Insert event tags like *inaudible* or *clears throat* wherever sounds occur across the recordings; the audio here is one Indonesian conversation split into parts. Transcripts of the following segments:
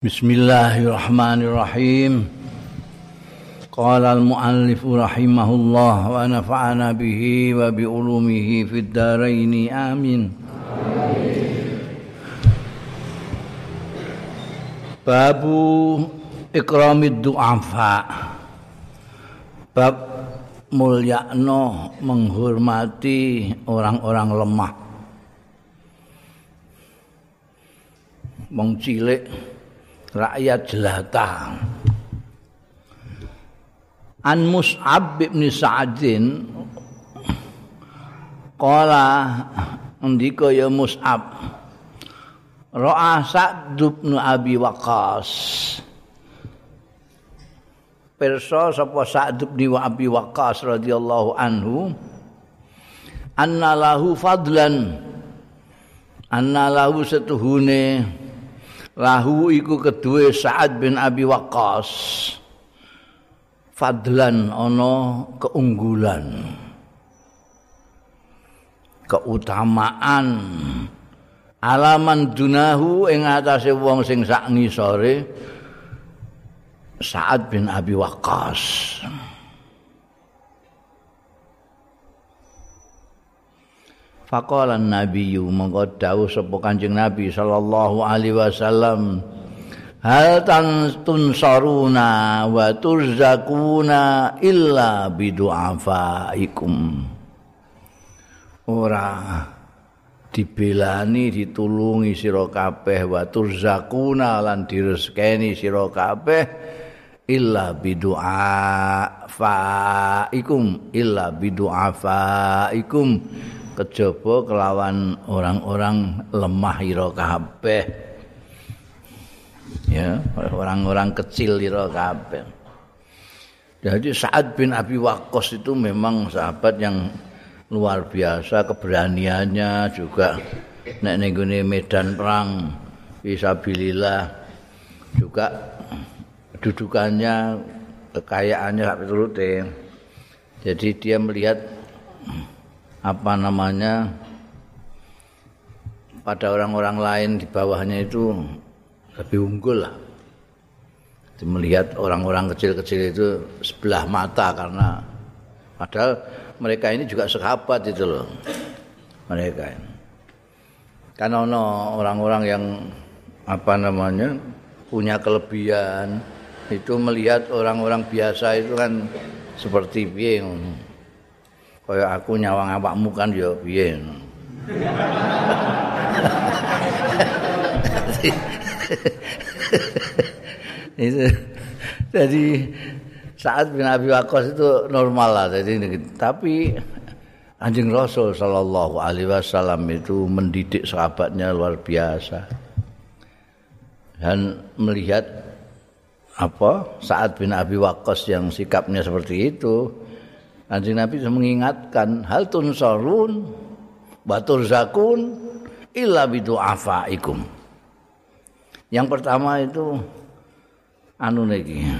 Bismillahirrahmanirrahim. Qala al-muallif rahimahullah wa nafa'ana bihi wa bi ulumihi fid dharain amin. Babu ikramid du'afa. Bab mulyakno menghormati orang-orang lemah. Wong cilik rakyat jelata. An Mus'ab bin Sa'adin Qala ndika ya Mus'ab Ra'a Sa'd bin Abi Waqqas Perso sapa Sa'd bin Abi Waqqas radhiyallahu anhu anna lahu fadlan anna lahu setuhune lahu iku kedue Sa'ad bin Abi Waqqas. Fadlan ana keunggulan keutamaan alaman dunahu ing atase wong sing sak ngisore Sa'ad bin Abi Waqqas Faqala nabiyyu mongko dawuh sapa Kanjeng Nabi sallallahu alaihi wasallam Hal tantun saruna wa turzakuna illa bidu'afaikum? Ora dibelani ditulungi sira kabeh wa turzakuna lan direzekeni sira kabeh illa bidu'afaikum illa bidu'afaikum kejaba kelawan orang-orang lemah ira kabeh. Ya orang-orang kecil ira kabeh. Jadi Sa'ad bin Abi Waqqas itu memang sahabat yang luar biasa keberaniannya juga. Nek ning medan perang fisabilillah juga kedudukannya kekayaannya sak jadi dia melihat apa namanya pada orang-orang lain di bawahnya itu lebih unggul lah. Melihat orang-orang kecil-kecil itu sebelah mata karena padahal mereka ini juga sahabat itu loh. Mereka ini. Karena orang-orang yang apa namanya punya kelebihan itu melihat orang-orang biasa itu kan seperti piye kaya aku nyawang awakmu kan ya piye? Itu jadi saat bin Abi Waqqas itu normal lah jadi tapi anjing Rasul Shallallahu Alaihi Wasallam itu mendidik sahabatnya luar biasa. Dan melihat apa saat bin Abi Waqqas yang sikapnya seperti itu Kanjeng Nabi mengingatkan hal tunsarun batur zakun illa bidu'afaikum. Yang pertama itu anu niki.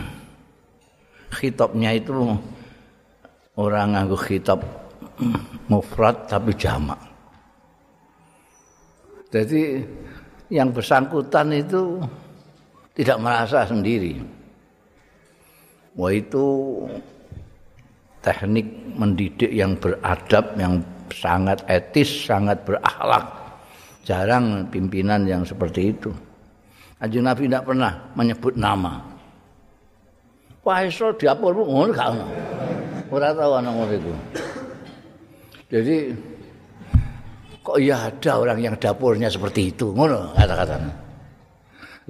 Khitabnya itu orang nganggo khitab mufrad tapi jamak. Jadi yang bersangkutan itu tidak merasa sendiri. Wah itu teknik mendidik yang beradab yang sangat etis, sangat berakhlak. Jarang pimpinan yang seperti itu. Kanjeng Nabi tidak pernah menyebut nama. Faisal diapur ngono gak ono. Ora tahu ana ngono itu. Jadi kok ya ada orang yang dapurnya seperti itu, ngono kata-kata.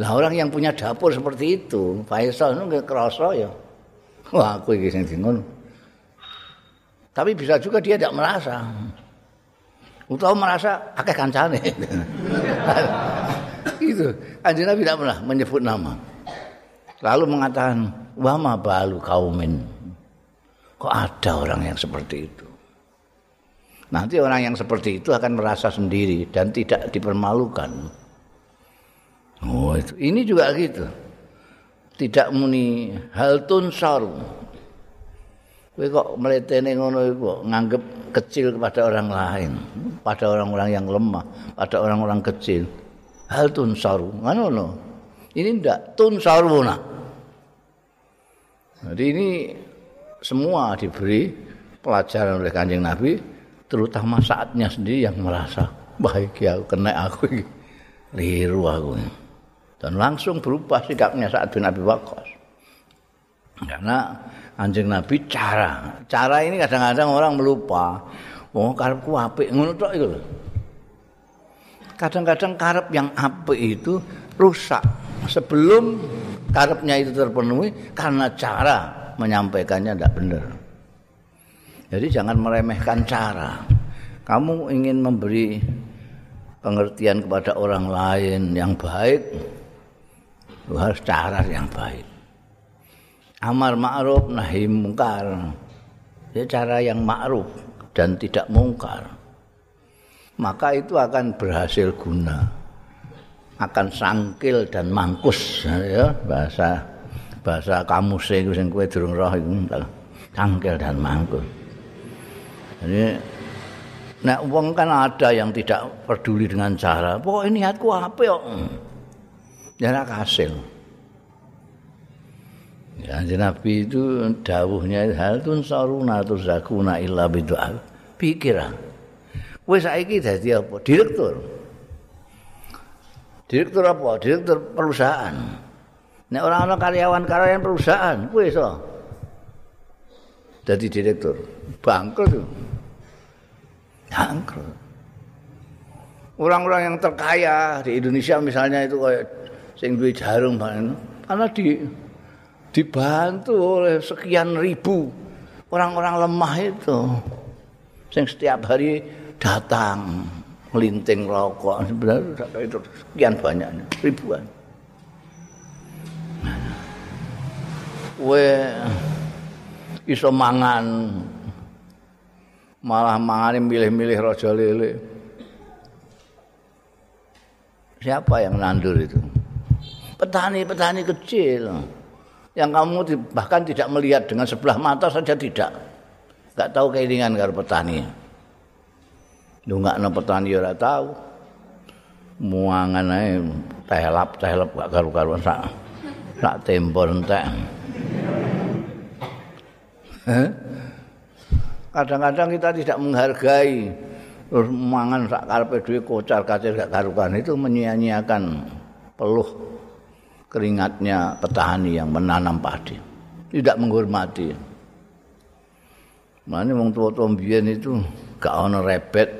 Lah orang yang punya dapur seperti itu, Faisal itu kerasa ya. Wah, aku iki sing ngono. Tapi bisa juga dia tidak merasa. Utawa merasa akeh kancane. *laughs* itu. Kanjeng Nabi tidak pernah menyebut nama. Lalu mengatakan, "Wa ma balu kaumin." Kok ada orang yang seperti itu? Nanti orang yang seperti itu akan merasa sendiri dan tidak dipermalukan. Oh, itu. Ini juga gitu. Tidak muni hal tunsaru Kowe kok mletene ngono iku nganggep kecil kepada orang lain, pada orang-orang yang lemah, pada orang-orang kecil. Hal tun saru, ngono. Ini ndak tun saruna. Jadi ini semua diberi pelajaran oleh Kanjeng Nabi terutama saatnya sendiri yang merasa bahagia aku kena aku liru aku dan langsung berubah sikapnya saat bin Abi Waqqas karena anjing Nabi cara. Cara ini kadang-kadang orang melupa. Oh karepku apik. Ngono tok iku kadang-kadang karep yang apik itu rusak. Sebelum karepnya itu terpenuhi karena cara menyampaikannya tidak benar jadi jangan meremehkan cara. Kamu ingin memberi pengertian kepada orang lain yang baik, harus cara yang baik. Amar ma'ruf nahi mungkar. Ya cara yang ma'ruf dan tidak mungkar. Maka itu akan berhasil guna. Akan sangkil dan mangkus ya bahasa bahasa kamus iku sing kowe durung roh iku sangkil dan mangkus. Jadi nek wong kan ada yang tidak peduli dengan cara. Pokok niatku apa ya? Ya ora kasil. Ya Nabi itu dawuhnya hal tun saruna tu zakuna illa bidu'a. Pikir ah. Wis saiki dadi apa? Direktur. Direktur apa? Direktur perusahaan. Nek orang ana karyawan-karyawan perusahaan, kowe iso. Dadi direktur. Bangkrut. Bangkrut. Orang-orang yang terkaya di Indonesia misalnya itu kayak sing duwe jarum karena di dibantu oleh sekian ribu orang-orang lemah itu sing setiap hari datang melinting rokok sebenarnya itu sekian banyaknya ribuan. We iso mangan malah mangane milih-milih raja lele. Siapa yang nandur itu? Petani-petani kecil. Yang kamu bahkan tidak melihat dengan sebelah mata saja tidak. Enggak tahu keiringan karo petani. Ndongakno petani ora tahu. Muangan ae telap-telap gak karu-karuan sak sak tempo entek. kadang-kadang kita tidak menghargai terus mangan sak karepe dhewe kocar kacir gak karukan itu menyia-nyiakan peluh keringatnya petani yang menanam padi tidak menghormati Mana wong tua-tua mbiyen itu gak ana repet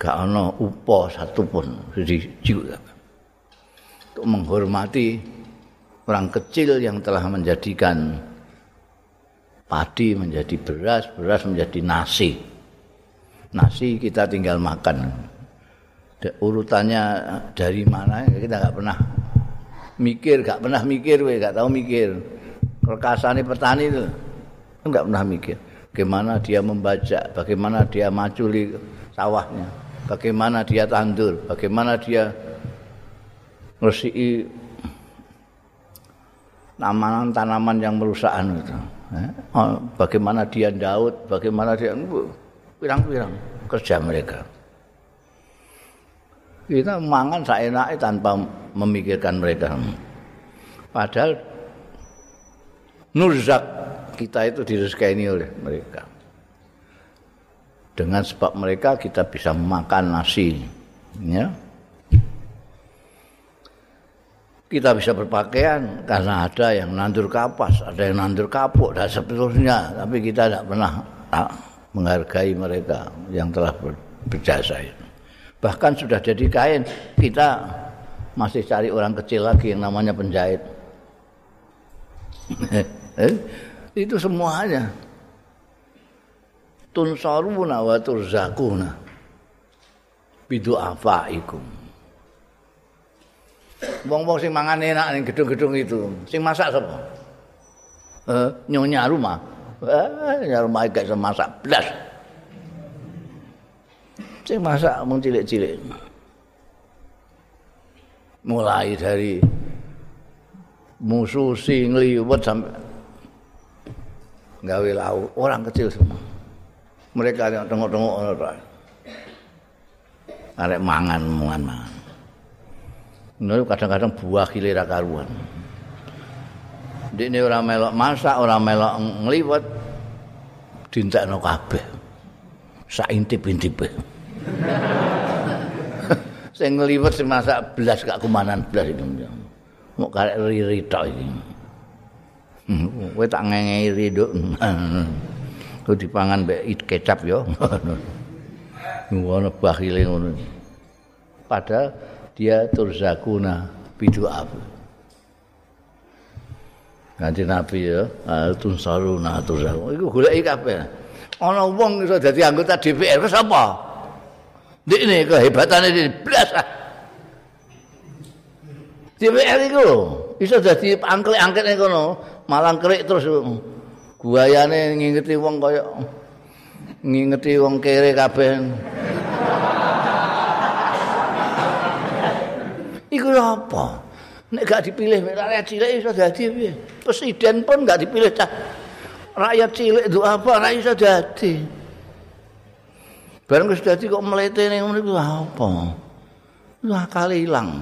gak ana upo satupun juga untuk menghormati orang kecil yang telah menjadikan padi menjadi beras, beras menjadi nasi. Nasi kita tinggal makan. Urutannya dari mana kita nggak pernah mikir, nggak pernah mikir, we nggak tahu mikir. Rekasane petani itu nggak pernah mikir. Bagaimana dia membaca, bagaimana dia maculi sawahnya, bagaimana dia tandur, bagaimana dia ngersii tanaman-tanaman yang merusakan itu. Eh? Oh, bagaimana dia Daud, bagaimana dia pirang-pirang kerja mereka. Kita mangan seenaknya tanpa memikirkan mereka. Padahal nurzak kita itu direzekikan oleh mereka. Dengan sebab mereka kita bisa makan nasi, ya. kita bisa berpakaian karena ada yang nandur kapas, ada yang nandur kapuk dan seterusnya. Tapi kita tidak pernah ah, menghargai mereka yang telah berjasa itu. Bahkan sudah jadi kain, kita masih cari orang kecil lagi yang namanya penjahit. *laughs* Eh, itu semuanya. Tunsaruna wa turzakuna bidu'afaikum. Wong-wong sing mangan enak ning gedung-gedung itu. Sing masak sapa? Eh, nyonya rumah. Eh, nyonya rumah gak masak blas. Sing masak mung cilik-cilik. Mulai dari musuh sing liwet sampai gawe lauk orang kecil semua. Mereka yang tengok-tengok orang Arek mangan, mangan, mangan. Ngono kadang-kadang buah kilera karuan. Dene ora melok masak, ora melok ngliwet dintekno kabeh. Sak intip-intipe. *laughs* sing ngliwet sing masak belas gak kumanan belas iki. Mok karek riri tok iki. *laughs* Kowe tak ngengeri nduk. *laughs* Ku dipangan mbek kecap yo. Ngono bakhile ngono. Padahal dia turzakuna bidu'a. Nanti Nabi ya, tun saruna turzakuna. Iku goleki kabeh. Ana wong iso dadi anggota DPR ke sapa? Dik ini kehebatannya ini belas DPR itu bisa jadi angklik-angklik ini kono malang kerik terus guayane ngingeti wong kaya ngingeti wong kere kabeh Iku apa? Nek gak dipilih rakyat cilik iso dadi piye? Presiden pun gak dipilih cah. Rakyat cilik itu apa? Ra iso dadi. Bareng wis dadi kok mlete ning ngono iku apa? Wah kali ilang.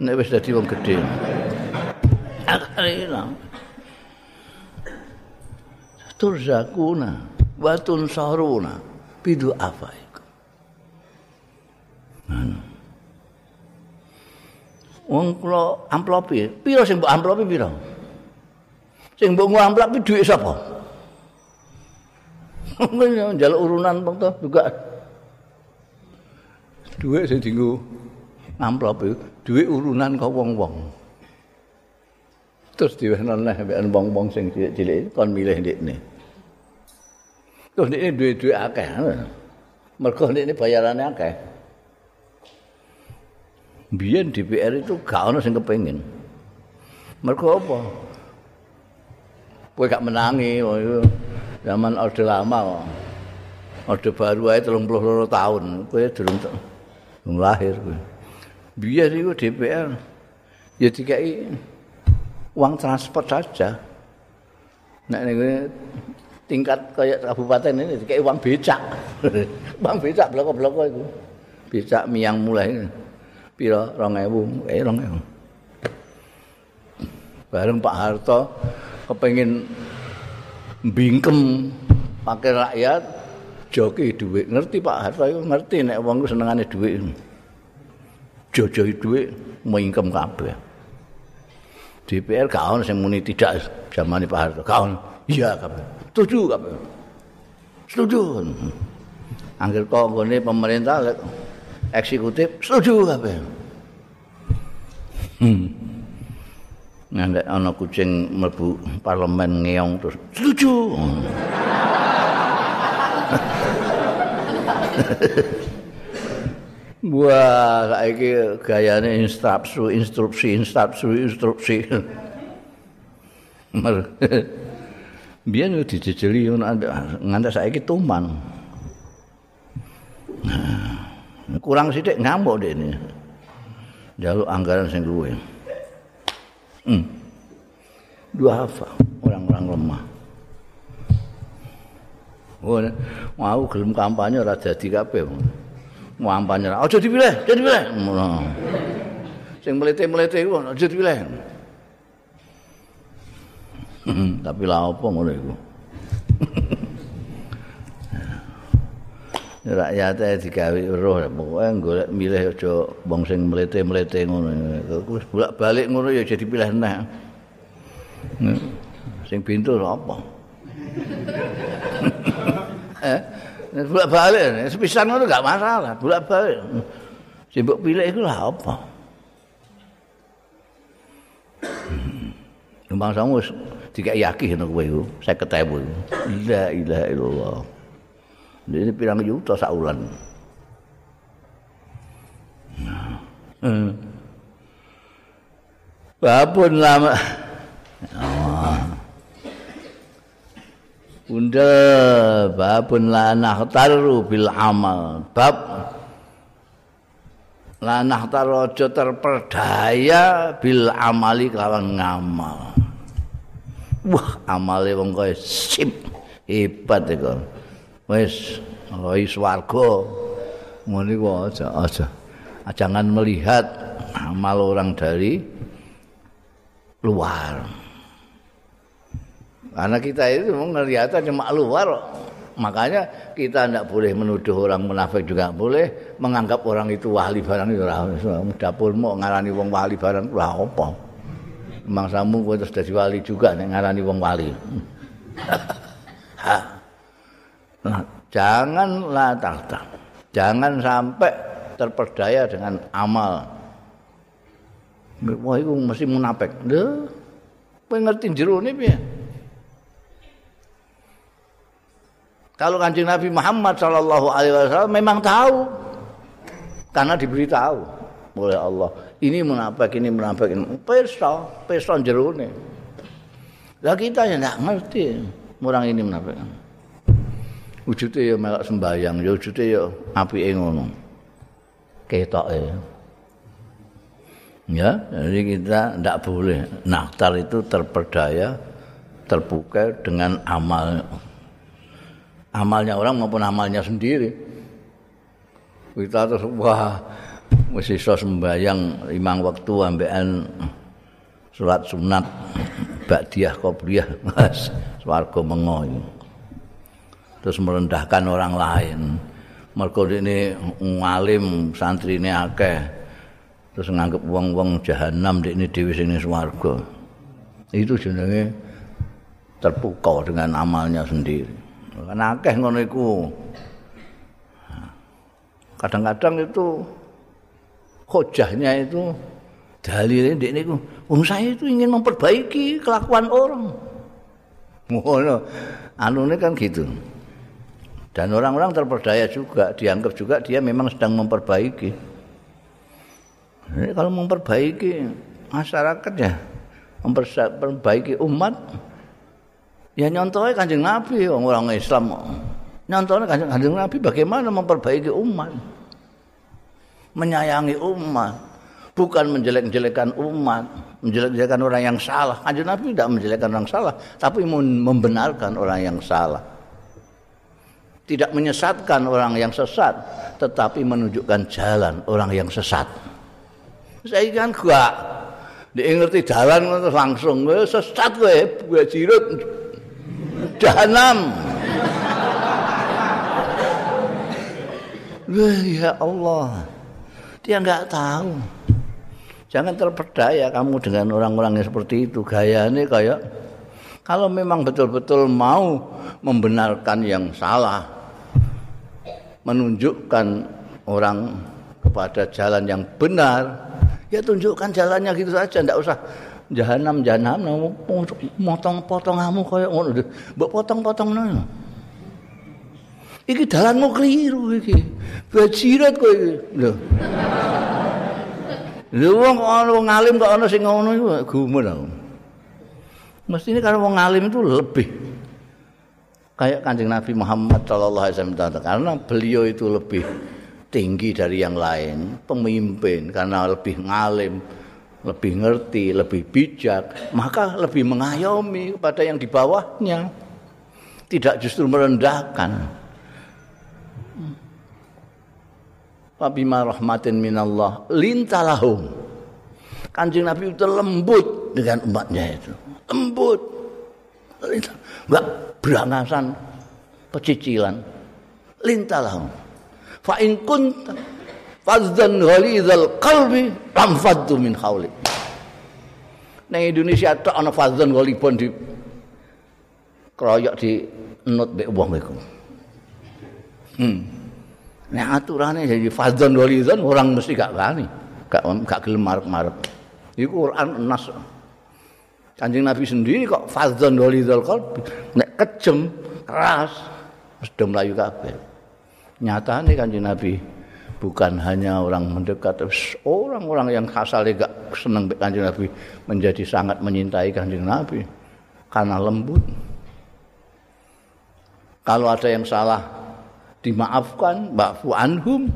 Nek wis dadi wong gedhe. Kali ilang. Turzakuna wa tunsaruna bidu apa iku? Nah. Wong kula amplopi, pira sing mbok amplopi pira? Sing mbok ngamplopi dhuwit sapa? Njaluk urunan bang to juga. Dhuwit sing dienggo amplopi, dhuwit urunan kok wong-wong. Terus diwehno neh mbek wong-wong sing cilik-cilik kon milih ndekne. Terus ndekne duwe-duwe akeh. Mergo ndekne bayarane akeh. biyen DPR itu gak ono sing kepengin. Mergo apa? Kowe gak menangi oh, zaman orde lama kok. Orde baru ae 32 tahun, kowe durung durung lahir kowe. Biyen iku DPR ya dikai uang transport saja. Nek niku tingkat kayak kabupaten ini dikai uang becak. *laughs* uang becak bloko-bloko itu. Becak miang mulai ini. pira 2000 eh 2000 bareng Pak Harto kepengin bingkem pakai rakyat joki duit. Ngerti Pak Harto? Itu ngerti nek wong senengane duit. Jojoi duit mengingkem kabeh. DPR ono sing muni tidak zaman Pak Harto. Gak ono. Iya kabeh. Setuju kabeh. Setuju. Angger kok ngene pemerintah eksekutif setuju kabeh. Hmm. Nek ana kucing mlebu parlemen ngeong terus setuju. *laughs* Wah, saiki gayane instruksi, instruksi, instruksi, instruksi. *laughs* *laughs* Biyen dijejeli ngono nganti saiki tuman. Kurang sithik ngamuk dene. Jaluk anggaran sing luwe. Hmm. Dua hafa orang-orang lemah. Oh, mau gelem kampanye ora dadi kabeh. Kampanye ora aja dipilih, aja dipilih. Sing mlete-mlete iku aja dipilih. Tapi lah apa ngono iku? *laughs* rakyate digawe roh pokoke golek milih aja wong sing mlete-mlete ngono. Wis bolak-balik ngono ya jadi pilih neh sing pintu apa? *laughs* Eh bolak-balik sepisan ngono gak masalah bolak-balik. Sing mbok pilih iku lah apa? Numpang sama tiga yakin kowe iku 50.000. La ilaha illallah. Ini pirang juta saulan. Hmm. Babun lama. Oh. Bunda babun lanah taru bil amal. Bab lanah tarojo terperdaya bil amali kelawan ngamal. Wah, amale wong sip hebat iku. Wis roi swarga ngono aja aja jangan melihat amal orang dari luar. Karena kita itu melihatnya cuma luar, makanya kita tidak boleh menuduh orang munafik juga boleh menganggap orang itu wali barang itu. Dapur mau ngarani wong wali barang lah apa? Memang samu terus jadi wali juga nih ngarani wong wali. *laughs* nah, janganlah tahta. Jangan sampai terperdaya dengan amal. Wah, itu mesti munafik. Lho, kowe ngerti jero ne piye? Kalau kanjeng Nabi Muhammad Shallallahu Alaihi Wasallam memang tahu, karena diberitahu oleh Allah. Ini munafik, ini munafik, ini pesta, pesta jerone. Lah kita ya nggak ngerti orang ini munafik. Wujudnya ya melak sembayang, ya wujudnya ya api ngono. Ketok ya. Ya, jadi kita tidak boleh naktar itu terperdaya, terbuka dengan amal amalnya orang maupun amalnya sendiri. Kita terus wah mesti iso sembayang limang waktu ambekan salat sunat ba'diyah Mas swarga mengo Terus merendahkan orang lain. Mergo ini ngalim santri ini akeh. Terus nganggep wong-wong jahanam ini dewi sini swarga. Itu jenenge terpukau dengan amalnya sendiri. kan akeh ngono iku kadang-kadang itu hojahnya itu dalilnya ndek niku wong saya itu ingin memperbaiki kelakuan orang ngono anune kan gitu dan orang-orang terperdaya juga dianggap juga dia memang sedang memperbaiki Jadi kalau memperbaiki masyarakat ya memperbaiki umat Ya nyontohnya kanjeng Nabi orang Islam. Nyontohnya kanjeng, kanjeng Nabi bagaimana memperbaiki umat. Menyayangi umat. Bukan menjelek-jelekan umat. Menjelek-jelekan orang yang salah. Kanjeng Nabi tidak menjelekkan orang salah. Tapi membenarkan orang yang salah. Tidak menyesatkan orang yang sesat. Tetapi menunjukkan jalan orang yang sesat. Saya kan gak. Dia ngerti jalan langsung. Sesat gue. Gue jirut. jahanam. *laughs* Ya Allah. Dia enggak tahu. Jangan terperdaya kamu dengan orang-orang yang seperti itu. Gayanya kayak kalau memang betul-betul mau membenarkan yang salah, menunjukkan orang kepada jalan yang benar, ya tunjukkan jalannya gitu saja, enggak usah jahanam jahanam potong-potong kamu kaya ngono mbok potong-potong ngono iki dalanmu keliru iki. Bajirat kowe iki. Lho. Lho wong wong alim kok ana sing ngono iku gumun mesti ini kalau wong alim itu lebih kayak kanjeng Nabi Muhammad Shallallahu Alaihi Wasallam karena beliau itu lebih tinggi dari yang lain pemimpin karena lebih ngalim lebih ngerti, lebih bijak, maka lebih mengayomi kepada yang di bawahnya. Tidak justru merendahkan. Fabima rahmatin minallah lintalahum. Kanjeng Nabi itu lembut dengan umatnya itu. Lembut. Enggak berangasan pecicilan. Lintalahum. Fa in kunta fadzan ghalizal qalbi lam faddu min hauli nang Indonesia tok ana fadzan ghalibon di kroyok di nut mbek wong iku. Hmm. Nek aturane jadi fadzan ghalizan orang mesti gak gani gak gak gelem marep-marep. Iku Quran nas Kanjeng Nabi sendiri kok fadzan ghalizal qalbi nek kejem keras mesti mlayu kabeh. Nyatane Kanjeng Nabi bukan hanya orang mendekat orang-orang yang asalnya gak senang kanjeng Nabi menjadi sangat menyintai kanjeng Nabi karena lembut. Kalau ada yang salah dimaafkan ba'fu anhum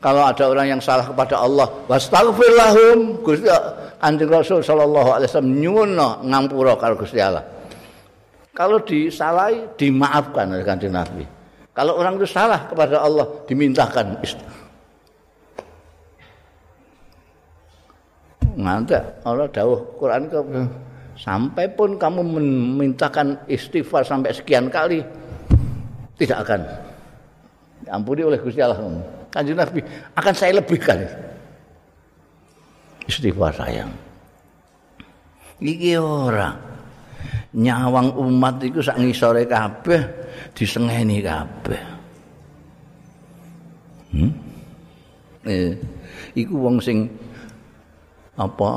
kalau ada orang yang salah kepada Allah wastaghfir lahum Gusti Kanjeng Rasul sallallahu alaihi wasallam nyuwun ngampura karo Gusti Allah. Kalau disalahi dimaafkan oleh Kanjeng Nabi. Kalau orang itu salah kepada Allah dimintakan ngantek Allah dawuh Quran ke sampai pun kamu memintakan istighfar sampai sekian kali tidak akan. Ampuni oleh Gusti Allah. Kanjeng Nabi akan saya lebihkan istighfar sayang. Iki ora nyawang umat iku sak ngisore kabeh disengeni kabeh. Hmm? Eh, iku wong sing apa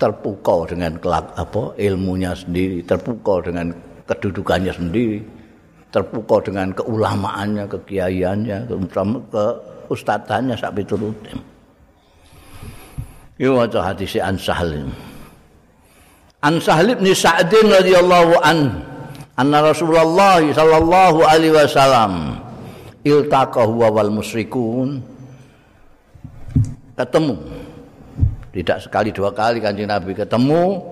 terpukau dengan kelak apa ilmunya sendiri, terpukau dengan kedudukannya sendiri, terpukau dengan keulamaannya, kekiaiannya, ke, ustadzannya sak piturutin. Iku waca hadis An Sahal. An Sahal bin Sa'din radhiyallahu an anna Rasulullah sallallahu alaihi wasallam iltaqahu wal musyrikun ketemu tidak sekali dua kali kanjeng Nabi ketemu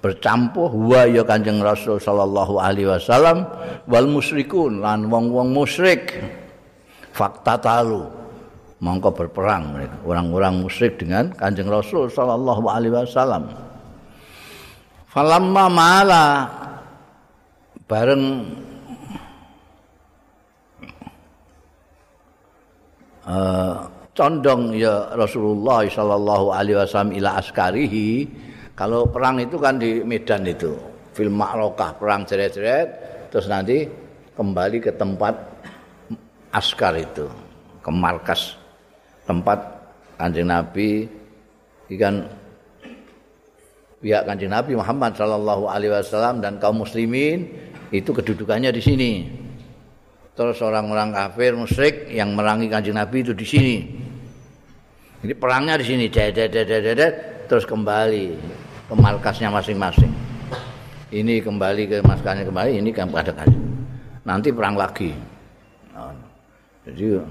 bercampur huwa ya kanjeng Rasul sallallahu alaihi wasallam wal musyrikun lan wong-wong musyrik. Fakta talu mongko berperang orang-orang musyrik dengan kanjeng Rasul sallallahu alaihi wasallam. Falamma mala bareng uh, condong ya Rasulullah sallallahu alaihi wasallam ila askarihi kalau perang itu kan di medan itu. Film makrokah perang ceret-ceret terus nanti kembali ke tempat askar itu ke markas. Tempat kanjeng Nabi ikan pihak kanjeng Nabi Muhammad sallallahu alaihi wasallam dan kaum muslimin itu kedudukannya di sini. Terus orang-orang kafir musyrik yang merangi kanjeng Nabi itu di sini. Jadi perangnya di sini, dedet, dedet, dedet, terus kembali ke markasnya masing-masing. Ini kembali ke markasnya kembali, ini kan pada kali. Nanti perang lagi. Nah, jadi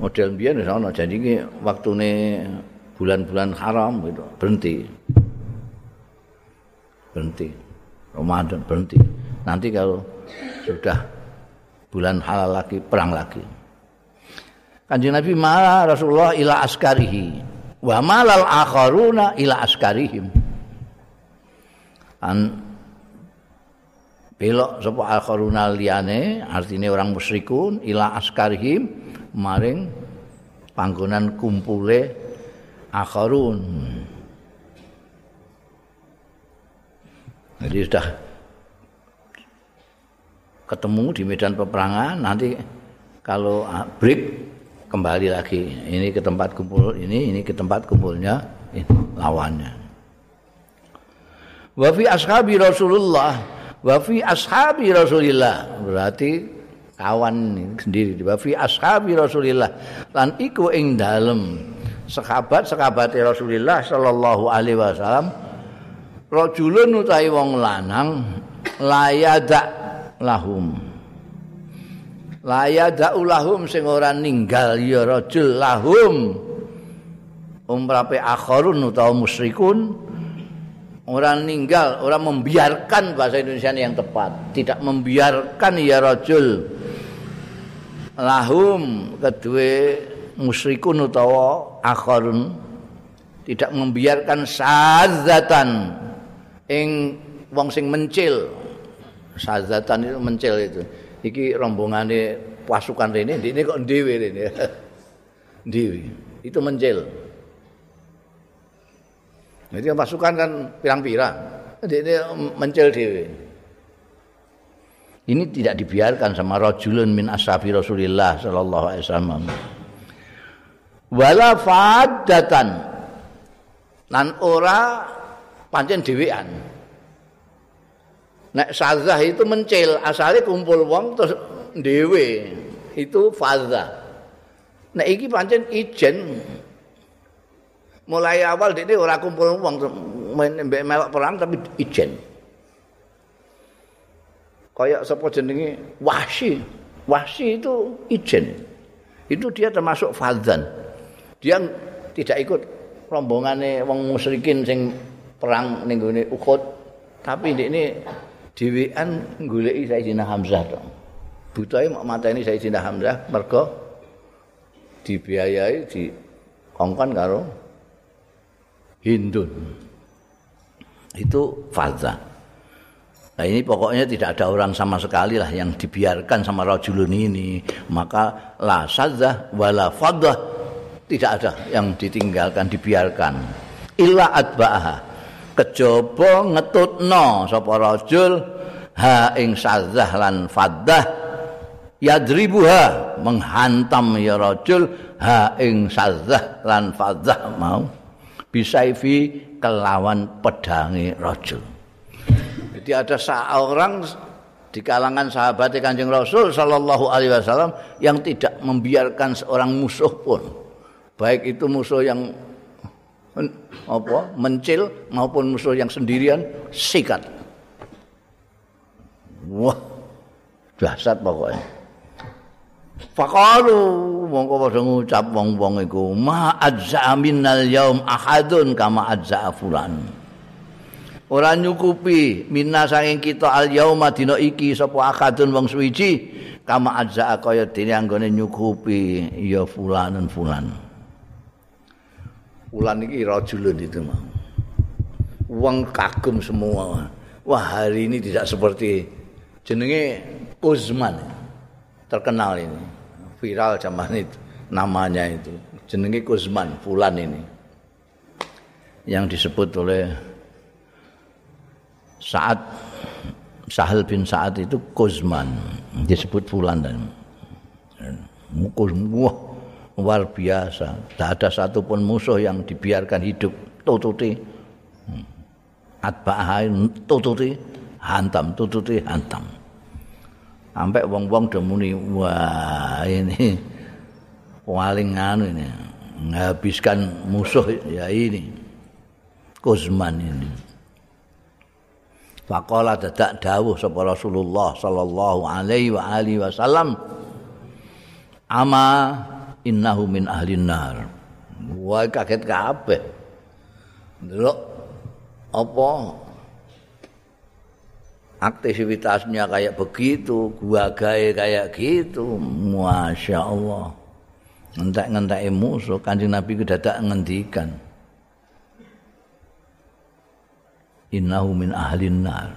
model biar di sana. Jadi waktu ini bulan-bulan haram gitu berhenti, berhenti. Ramadan berhenti. Nanti kalau sudah bulan halal lagi perang lagi. Kanjeng Nabi malah Rasulullah ila askarihi wa malal akharuna ila askarihim. An belok sapa akharuna liyane artine orang musyrikun ila askarihim maring panggonan kumpule akharun. Jadi sudah ketemu di medan peperangan nanti kalau break kembali lagi. Ini ke tempat kumpul ini ini ke tempat kumpulnya ini, lawannya. Wa fi ashabi Rasulullah wa fi ashabi Rasulillah. Berarti kawan sendiri. Wa fi ashabi Rasulillah. Lan iku ing dalem sahabat-sahabat Rasulullah sallallahu alaihi wasallam rajulun utawi wong lanang layada lahum laya ulahum sing ora ninggal ya rajul lahum. Umrape akharun utawa musyrikun. Orang ninggal, orang membiarkan bahasa Indonesia yang tepat, tidak membiarkan ya rajul lahum kedua musyrikun utawa akharun. Tidak membiarkan sazatan ing wong sing mencil. Sazatan itu mencil itu iki rombongane pasukan rene ini kok dhewe rene? *laughs* Dhewe. Itu mencil. Jadi pasukan kan pirang-pirang. Ini mencil dhewe. Ini tidak dibiarkan sama rajulun min ashabi Rasulillah sallallahu alaihi wasallam. Wala fadatan lan ora pancen dhewean Nek sazah itu mencil, asalnya kumpul wong terus dewe. Itu fazah. Nek iki pancen ijen. Mulai awal dia ora kumpul wong mbek melok perang tapi ijen. Kayak sapa jenenge Wahsi. Wahsi itu ijen. Itu dia termasuk fazan. Dia tidak ikut rombongannya wong musyrikin sing perang ning Uhud, tapi ini dhewean goleki Sayyidina Hamzah to. Butahe mak mateni Sayyidina Hamzah mergo dibiayai di kongkon karo Hindun. Itu fadha. Nah ini pokoknya tidak ada orang sama sekali lah yang dibiarkan sama rajulun ini. Maka la sadza wala fadha tidak ada yang ditinggalkan dibiarkan. Illa adba'aha. Kejaba ngetutno sapa rajul ha ing sadzah lan faddah yadribuha menghantam ya rajul ha ing sadzah lan faddah mau bisaifi kelawan pedangi rajul. Jadi ada seorang di kalangan sahabat Kanjeng Rasul sallallahu alaihi wasallam yang tidak membiarkan seorang musuh pun baik itu musuh yang apa mencil maupun musuh yang sendirian sikat. Wah, dahsyat pokoknya. Faqalu mongko padha ngucap wong-wong iku ma azza minnal yaum ahadun kama azza fulan. Ora nyukupi minna saking kita al yauma dina iki sapa ahadun wong suwiji kama azza kaya dene anggone nyukupi ya fulanun fulan. Fulan iki rajulun itu mau. Wong kagum semua. Wah, hari ini tidak seperti jenenge Uzman. Terkenal ini. viral zaman itu namanya itu jenenge Kusman Fulan ini yang disebut oleh saat Sahal bin Sa'ad itu Kusman disebut Fulan dan wah luar biasa. Tidak ada satupun musuh yang dibiarkan hidup. Tututi. Atba'ahain tututi. Hantam tututi hantam. Sampai wong-wong udah muni wah ini paling anu ini menghabiskan musuh ya ini Kusman ini. Faqala dadak dawuh sapa Rasulullah sallallahu alaihi wa alihi wasallam ama innahu min ahli nar wah kaget kabeh ndelok apa aktivitasnya kayak begitu, gua gaya kayak gitu, masya Allah. Ngentak ngentak musuh, kanjeng Nabi itu dadak ngendikan. Innahu min ahlin nar.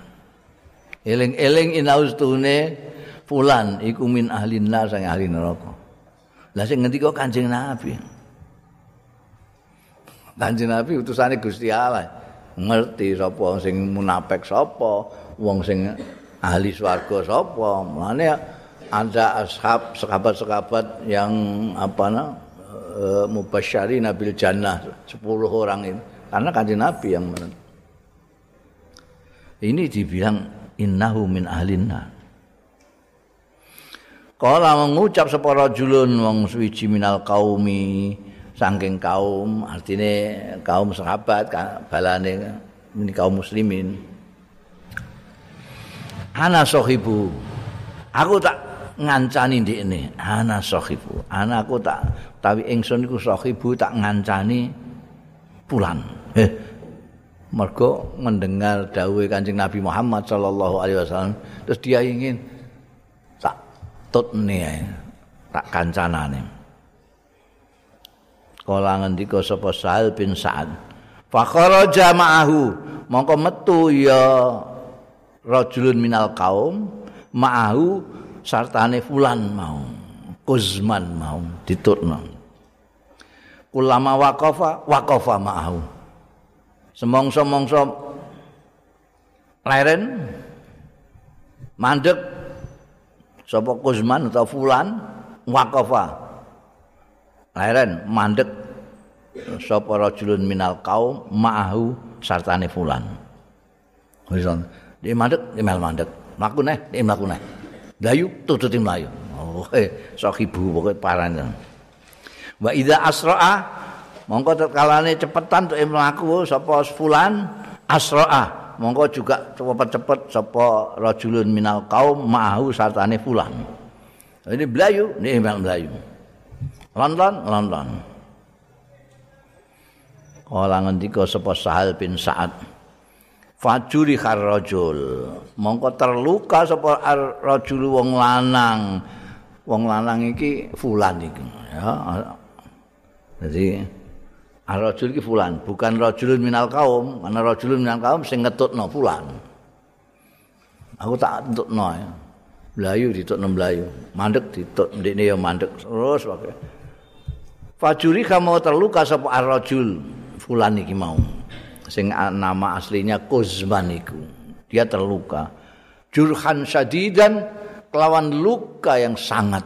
Eling eling innahu stune fulan iku min ahlin nar sang ahli neraka. Lah sing ngendika kanjeng Nabi. Kanjeng Nabi utusane Gusti Allah. Ngerti sapa sing munafik sapa, wong sing ahli swarga sapa mlane ada ashab sahabat-sahabat yang apa na e, mubasyari nabil jannah 10 orang ini karena kanjeng nabi yang men ini dibilang innahu min ahlinna Kala mengucap sapa rajulun wong suwiji minal kaumi saking kaum artine kaum sahabat balane ini kaum muslimin. Ana sahibu. Aku tak ngancani ndekne ana sahibu. Ana aku tak tawi ingsun iku sahibu tak ngancani pulan eh mergo mendengar dawuh Kanjeng Nabi Muhammad sallallahu alaihi wasallam terus dia ingin tutne tak kancanane. Kala ngendika sapa Sa'al bin Sa'ad fa kharaja ma'ahu mongko metu ya rajulun minal kaum ma'ahu sartane fulan mau kuzman mau ditutno ulama waqafa waqafa ma'ahu. Semongso-mongso leren mandek sapa kuzman atau fulan waqafa leren mandek sapa rajulun minal kaum ma'ahu sartane fulan wis Dia mandek, dia mel mandek. Mlaku neh, dia mlaku neh. Dayu tututi mlayu. Oh, eh, sahibu pokoke parane. Wa idza asra'a mongko terkalane cepetan tuk mlaku sapa fulan asra'a mongko juga cepet-cepet sapa rajulun minal kaum ma'ahu sartane fulan. Ini belayu, ini mel belayu. London, London. Kala ngendika sapa Sahal bin Sa'ad. fajuri kharrajul mongko terluka sapa rajul wong lanang wong lanang iki fulan iki ya jadi Ar-rajul iki fulan, bukan rajulun minal kaum, karena rajulun minal kaum sing ngetutno fulan. Aku tak entukno ya. Melayu ditutno melayu, mandek ditut ndekne ya mandek terus wae. Fajuri kamu terluka sapa ar-rajul fulan iki mau. Sing nama aslinya Kuzman iku. Dia terluka. Jurhan syadidan kelawan luka yang sangat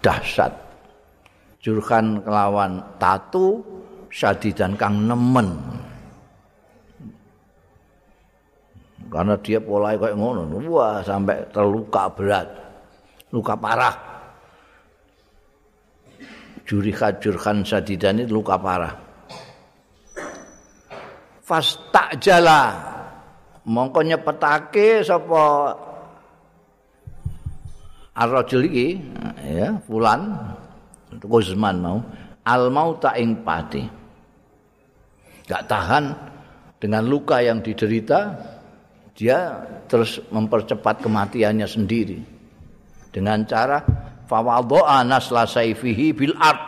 dahsyat. Jurkan kelawan tatu syadidan kang nemen. Karena dia pola kayak ngono. Wah sampai terluka berat. Luka parah. Juriha jurkan syadidan itu luka parah. Tak jala. Mongko nyepetake sapa arrajul iki? Ya fulan Guzman mau al mauta ing pati. Gak tahan dengan luka yang diderita, dia terus mempercepat kematiannya sendiri dengan cara fawadha'a nasla saifihi bil ard.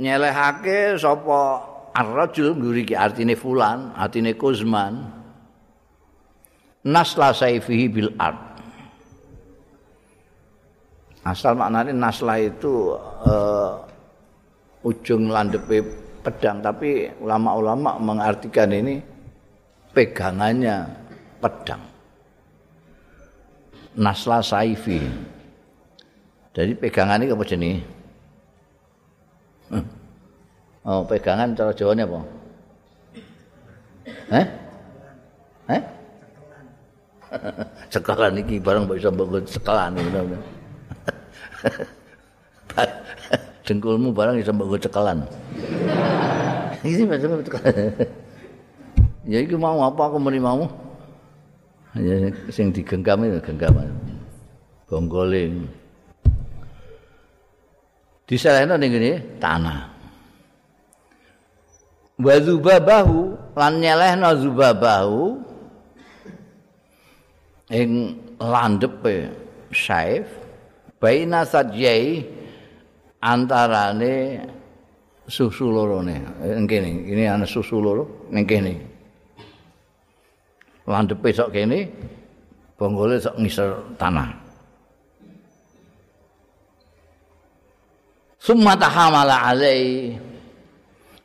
Nyelehake sapa ar-rajul nguriki artine fulan, artine Guzman. Nasla saifihi bil ard. Asal maknanya naslah itu uh, ujung landepe pedang, tapi ulama-ulama mengartikan ini pegangannya pedang. Nasla saifi. Jadi pegangannya apa jenis? Oh, pegangan cara Jawanya apa? Eh? Eh? Cekelan *laughs* iki barang bisa mbok cekelan bener-bener. *laughs* Dengkulmu barang bisa mbok cekelan. Ini macam Ya iki mau apa aku muni mau? Ya sing digenggam itu genggam. Bonggoling. Diselehno ning ngene tanah. Wa zubabahu lan nyelehno zubabahu ing landepe saif baina sadjai antarane susu loro ne ngene ini ana susu loro ning kene. Landepe sok kene bonggole sok ngisor tanah. Summa tahamala alai.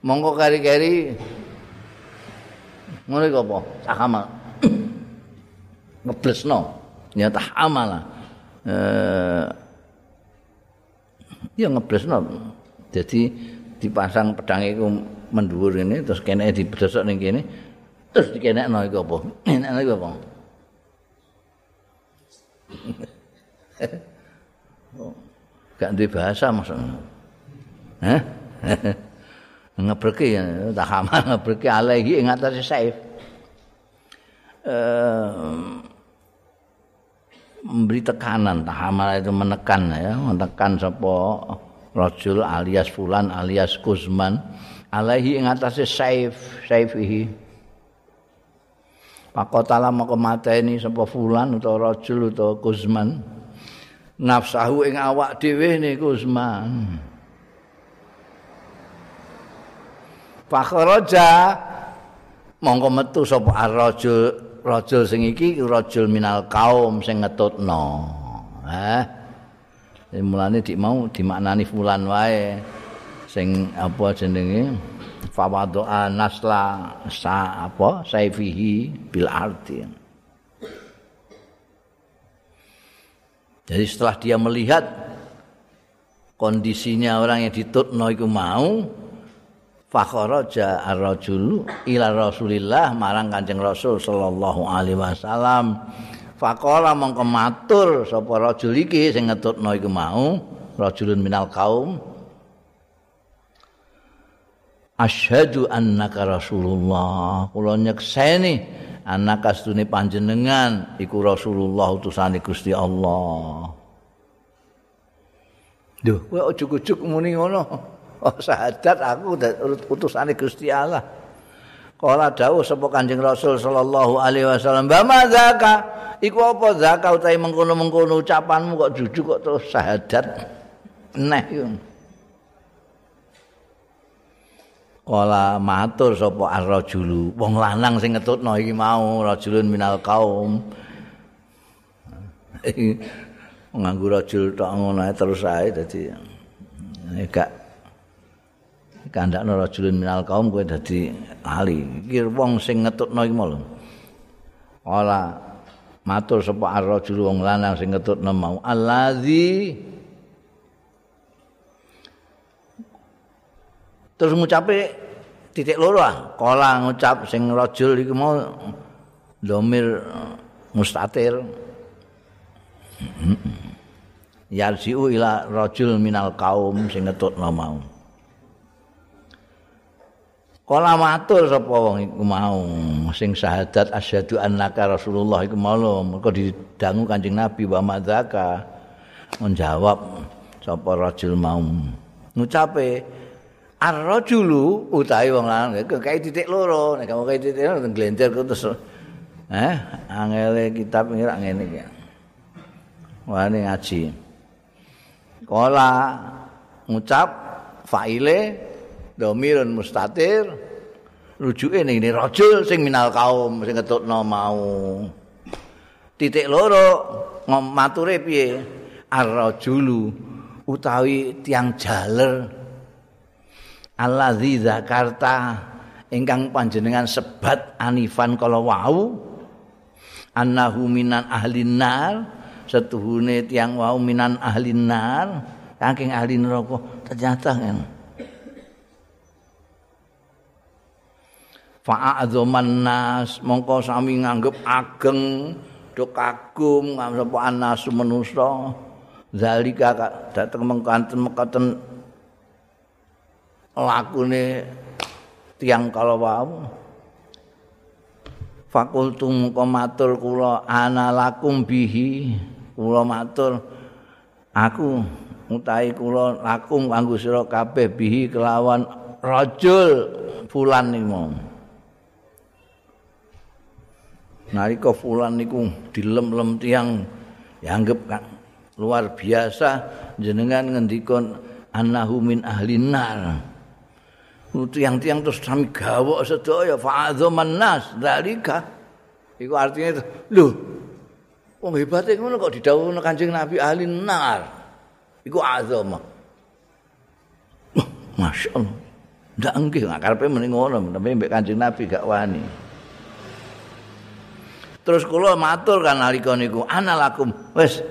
Monggo kari-kari. Ngono apa? Tahamal *coughs* ngeblesno. Ya tahamala. Eh ya ngeblesno. Jadi dipasang pedang itu mendhuwur ini terus kene dibedosok ning kene terus dikenekno iku apa? *clears throat* Enekno iku apa? *laughs* Gak duwe bahasa maksudnya. Hah? *laughs* ngebreki ya, tak hama ngebreki alaihi ing atase saif. Eh memberi tekanan tahamal itu menekan ya. Menekan sapa rajul alias fulan alias kuzman alaihi ing atase saif saifihi pakotala moko mateni sapa fulan utawa rajul utawa kuzman nafsahu ing awak dhewe ne kuzman Fakharaja mongko metu sapa ar-rajul rajul sing iki rajul minal kaum sing ngetutno. Heh. mulane dik mau dimaknani fulan wae sing apa jenenge fawadha nasla sa apa saifihi bil arti. Jadi setelah dia melihat kondisinya orang yang ditutno iku mau fakharaja ar-rajulu ila Rasulillah marang Kanjeng Rasul sallallahu alaihi wasallam. Faqala mongko matur sapa rajul iki sing ngetutno iku mau, rajulun minal kaum. Asyhadu annaka Rasulullah. Kula nyekseni anak astune panjenengan iku Rasulullah utusane Gusti Allah. Duh, kowe ujug-ujug muni ngono. oh sahadat aku utusane Gusti Allah. Kala dawuh sapa Kanjeng Rasul sallallahu alaihi wasallam, "Ba mazaka? Iku apa zaka utahe mengkono-mengkono ucapanmu kok jujur kok terus sahadat Neh yo. Kala matur sapa ar-rajulu, wong lanang sing ngetutno iki mau rajulun minal kaum. *laughs* Nganggo rajul tok ngono terus ae dadi gak kandakno rajulun minal kaum kowe dadi ahli. Iki wong sing ngetutno iki mau. Kala matur sapa ar-rajulu wong lanang sing ngetutno mau. Allazi terus ngucape titik loro ah. Kala ngucap sing rajul iku mau domir mustatir. Yarjiu ila rajul minal kaum sing ngetutno mau Kala matur sapa wong iku mau? Sing syahadat asyhadu annaka rasulullah iku mau mergo didangu Kanjeng Nabi wa madzaka menjawab sapa rajul mau? Ngucape ar-rajulu utahe wong lanang kae titik loro? Nek kae titik loro nglentir terus. Eh angele kitab iki rak ngene iki. Wani ngaji. Kala ngucap faile domirun mustatir. Rujuke ning rajul sing minal kaum sing ngetutno mau. Titik loro mature piye? Ar-rajulu utawi tiang jaler. Allazi zakarta ingkang panjenengan sebat anifan kala wau. Annahu minan ahlin nar setuhune tiang wau minan ahlin nar. Saking ahli neraka ternyata kan fa'adzaman nas mongko sami nganggep ageng do kagum sapa anas manusa zalika dateng mengkanten mekaten lakune tiang kala wau fakultum matur kula ana lakum bihi. Kula matur. Aku utahe kula lakum kanggo sira kabeh bihi kelawan rajul fulan niku nalika fulan niku dilem-lem tiang dianggap kan luar biasa jenengan ngendikon annahu min ahli nar. Tiang-tiang terus sami gawok sedaya fa'adzaman nas dalika iku artinya lho wong hebate ngono kok didhawuhna Kanjeng Nabi ahli nar? Iku azama masyaallah ndak nggih karepe muni ngono tapi Kanjeng Nabi gak wani terus kula matur kan nalika niku analakum wis.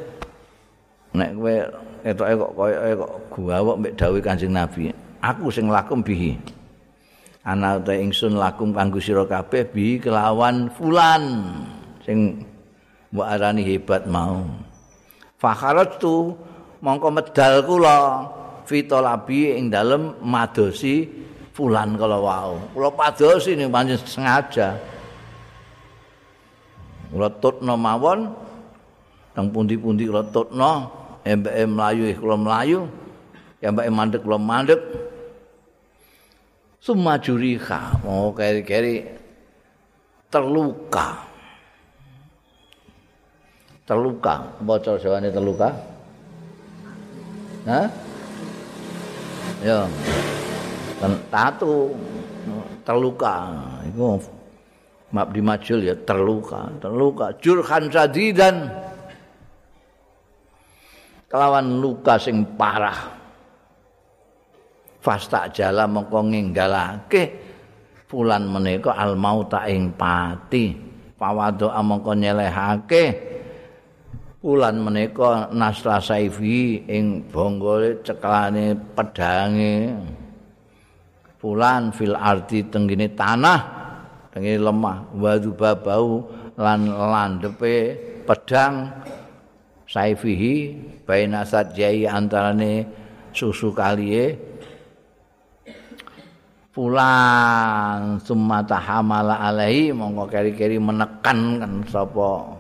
Nek kowe etoke kok koyo kok gawok mbek dawuh Kanjeng Nabi aku sing lakum bihi. Ana ta ingsun lakum kanggo sira kabeh bi kelawan fulan sing mbok arani hebat mau. Fakharatu mongko medal kula fitolabi ing dalem madosi fulan kala wau. Kula padosi ning pancen sengaja tutno mawon teng pundi-pundi kula tutno embek mlayu kula mlayu embek mandek kula mandek Suma juriha, mau keri-keri terluka. Terluka, bocor jawane terluka. Hah? Ya. Tatu terluka. Iku mabdi majul ya terluka, terluka. Jurhan sadidan. Kelawan luka sing parah. fasta jala mongko nginggalake fulan menika al mauta ing pati pawado amangka nyelehake fulan menika nasra saifi ing bonggole ceklane pedange fulan fil arti tenggine tanah tenggine lemah. Wadu babau lan landepe pedang. Saifihi bainasat jai antarane susu kaliye. Fulan summa tahamala alaihi monggo keri-keri menekan kan sapa?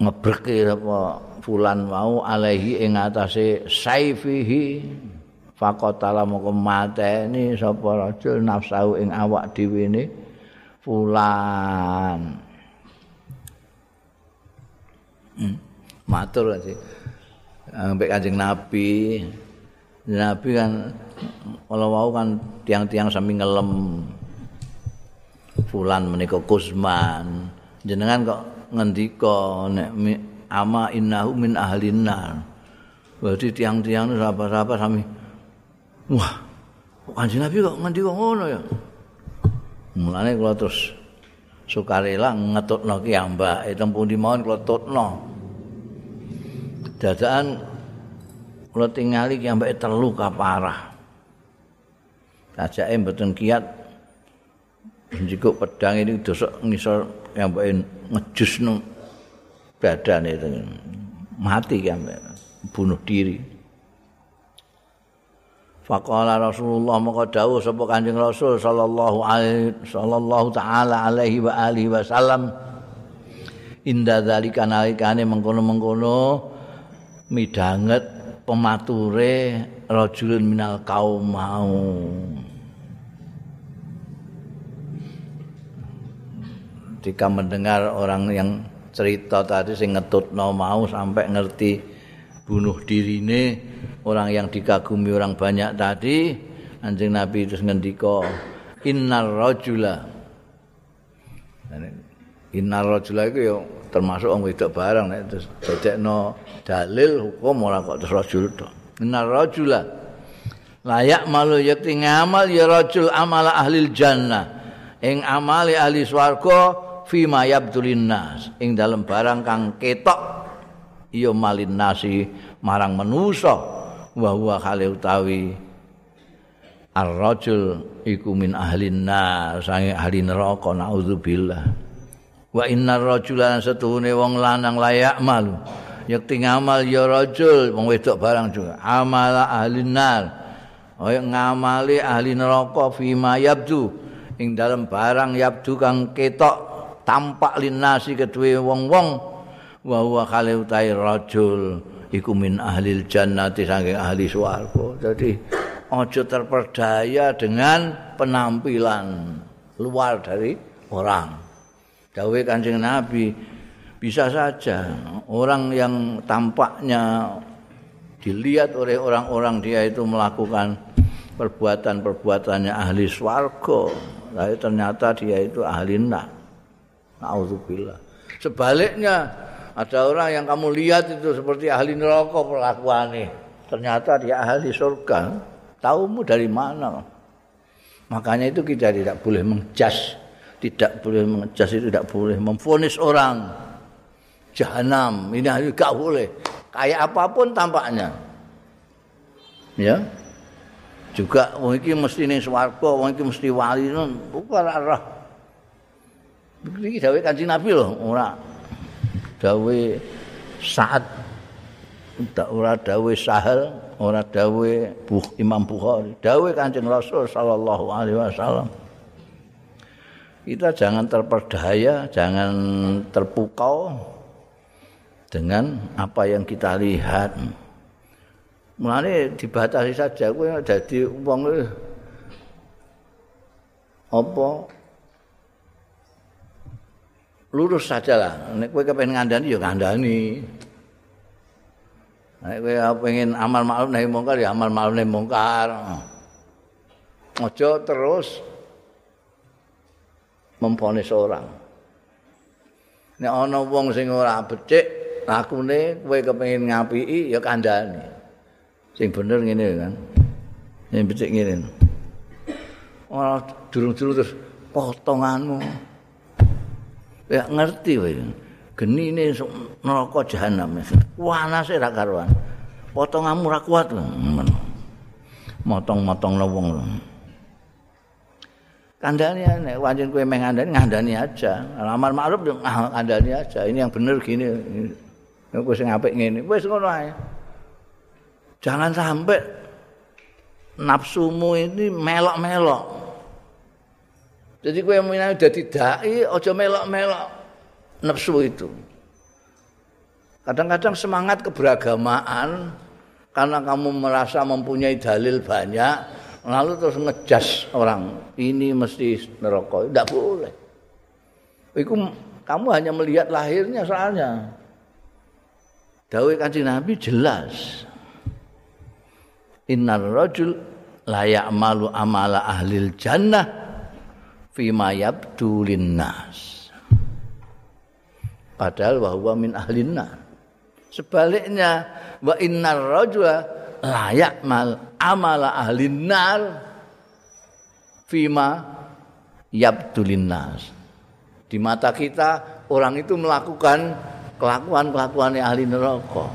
Ngebreke apa fulan mau alaihi ing atase saifihi faqatala mongko mateni sapa rajul nafsu ing awak dhewe ne fulan. Hmm. matur sih. Ambek kanjeng nabi. Nabi kan kalau mau kan tiang-tiang sami ngelem. Fulan menika Kusman. Jenengan kok ngendika nek ama innahu min ahlin nar. Berarti tiang-tiang siapa-siapa sami wah kanjeng Nabi kok ngendika ngono ya? Mulane kula terus sukarela ngetutno ki mbak itu pun dimawon kula tutno dadakan kula tingali ki mbak terluka parah ajake mboten kiat njikuk pedang ini dosok ngisor yang mbak ngejus badan itu mati kan bunuh diri Faqala Rasulullah maka dawuh sapa Kanjeng Rasul sallallahu alaihi sallallahu taala alaihi wa alihi wasallam inda zalika nalikane mengkono-mengkono midanget pemature rajulun minal kaum mau. Ketika mendengar orang yang cerita tadi sing ngetutno mau sampai ngerti bunuh dirine orang yang dikagumi orang banyak tadi anjing Nabi itu ngendika innar rajula. Innar rajula itu ya termasuk orang wedok barang nek terus dadekno dalil hukum ora kok terus rajul to. Innar rajula. Layak malu yakti ngamal ya rajul amala ahli jannah. Ing amali ahli swarga fi ma yabdulin nas. Ing dalam barang kang ketok ya malin nasi marang manusa wa huwa khali utawi ar-rajul iku min ahlin nar sange ahli neraka naudzubillah. Wa innar rajula satuhune wong lanang layak malu. Yakti ngamal ya rajul wong wedok barang juga. Amala ahli nar. Kaya ngamali ahli neraka fi ma yabdu. Ing dalam barang yabdu kang ketok tampak linasi kedue wong-wong wa huwa khali utawi rajul iku min ahli jannati saking ahli swarga. Jadi ojo terperdaya dengan penampilan luar dari orang. Dawe Kanjeng Nabi bisa saja orang yang tampaknya dilihat oleh orang-orang dia itu melakukan perbuatan-perbuatannya ahli swarga, tapi ternyata dia itu ahli nak. Nauzubillah. Sebaliknya Ada orang yang kamu lihat itu seperti ahli neraka perlakuannya. Ternyata dia ahli surga. Taumu dari mana? Makanya itu kita tidak boleh menjas. Tidak boleh menjas itu tidak boleh memfonis orang. Jahanam. Ini ahli gak boleh. Kayak apa pun tampaknya. Ya. Juga mungkin mesti ini swarga, mungkin mesti wali. Bukan arah. Ini dawai kanji Nabi loh. Orang dawe saat ora dawe sahal ora dawe buh Imam Bukhari dawe Kanjeng Rasul sallallahu alaihi wasallam. Kita jangan terperdaya jangan terpukau dengan apa yang kita lihat. Mulane dibatasi saja kowe dadi wong apa lurus saja lah. Nek kowe kepengen ngandani ya ngandani. Nek kowe pengen amal ma'ruf nahi mungkar ya amal ma'ruf nahi mungkar. Ojo terus memponis orang. Nek ana wong sing ora becik lakune kowe kepengin ngapiki ya kandhani. Sing bener ngene kan. Sing becik ngene. Ora durung-durung terus potonganmu. Ya ngerti wae genine neraka jahanam. Wanase ra karuan. Potonganmu ra kuat motong-motong wong kandani nek wancen kowe meng ngandani aja. Amal ma'ruf ngandani aja. Ini yang bener gini. Kowe sing apik ngene. Wis ngono ae. Jangan sampai nafsumu ini melok-melok Jadi kowe menawi dadi dai aja melok-melok. Nafsu itu. Kadang-kadang semangat keberagamaan karena kamu merasa mempunyai dalil banyak lalu terus ngejas orang ini mesti neraka. Tidak boleh. Itu kamu hanya melihat lahirnya soalnya. Dawe kanjeng Nabi jelas. Innar rajul la ya'malu amala ahlil jannah fima yabdu linnas padahal bahwa min ahlin nar sebaliknya wa innar rajula la ya'mal amala ahlin nar fima yabdu linnas di mata kita orang itu melakukan kelakuan-kelakuan ahli neraka.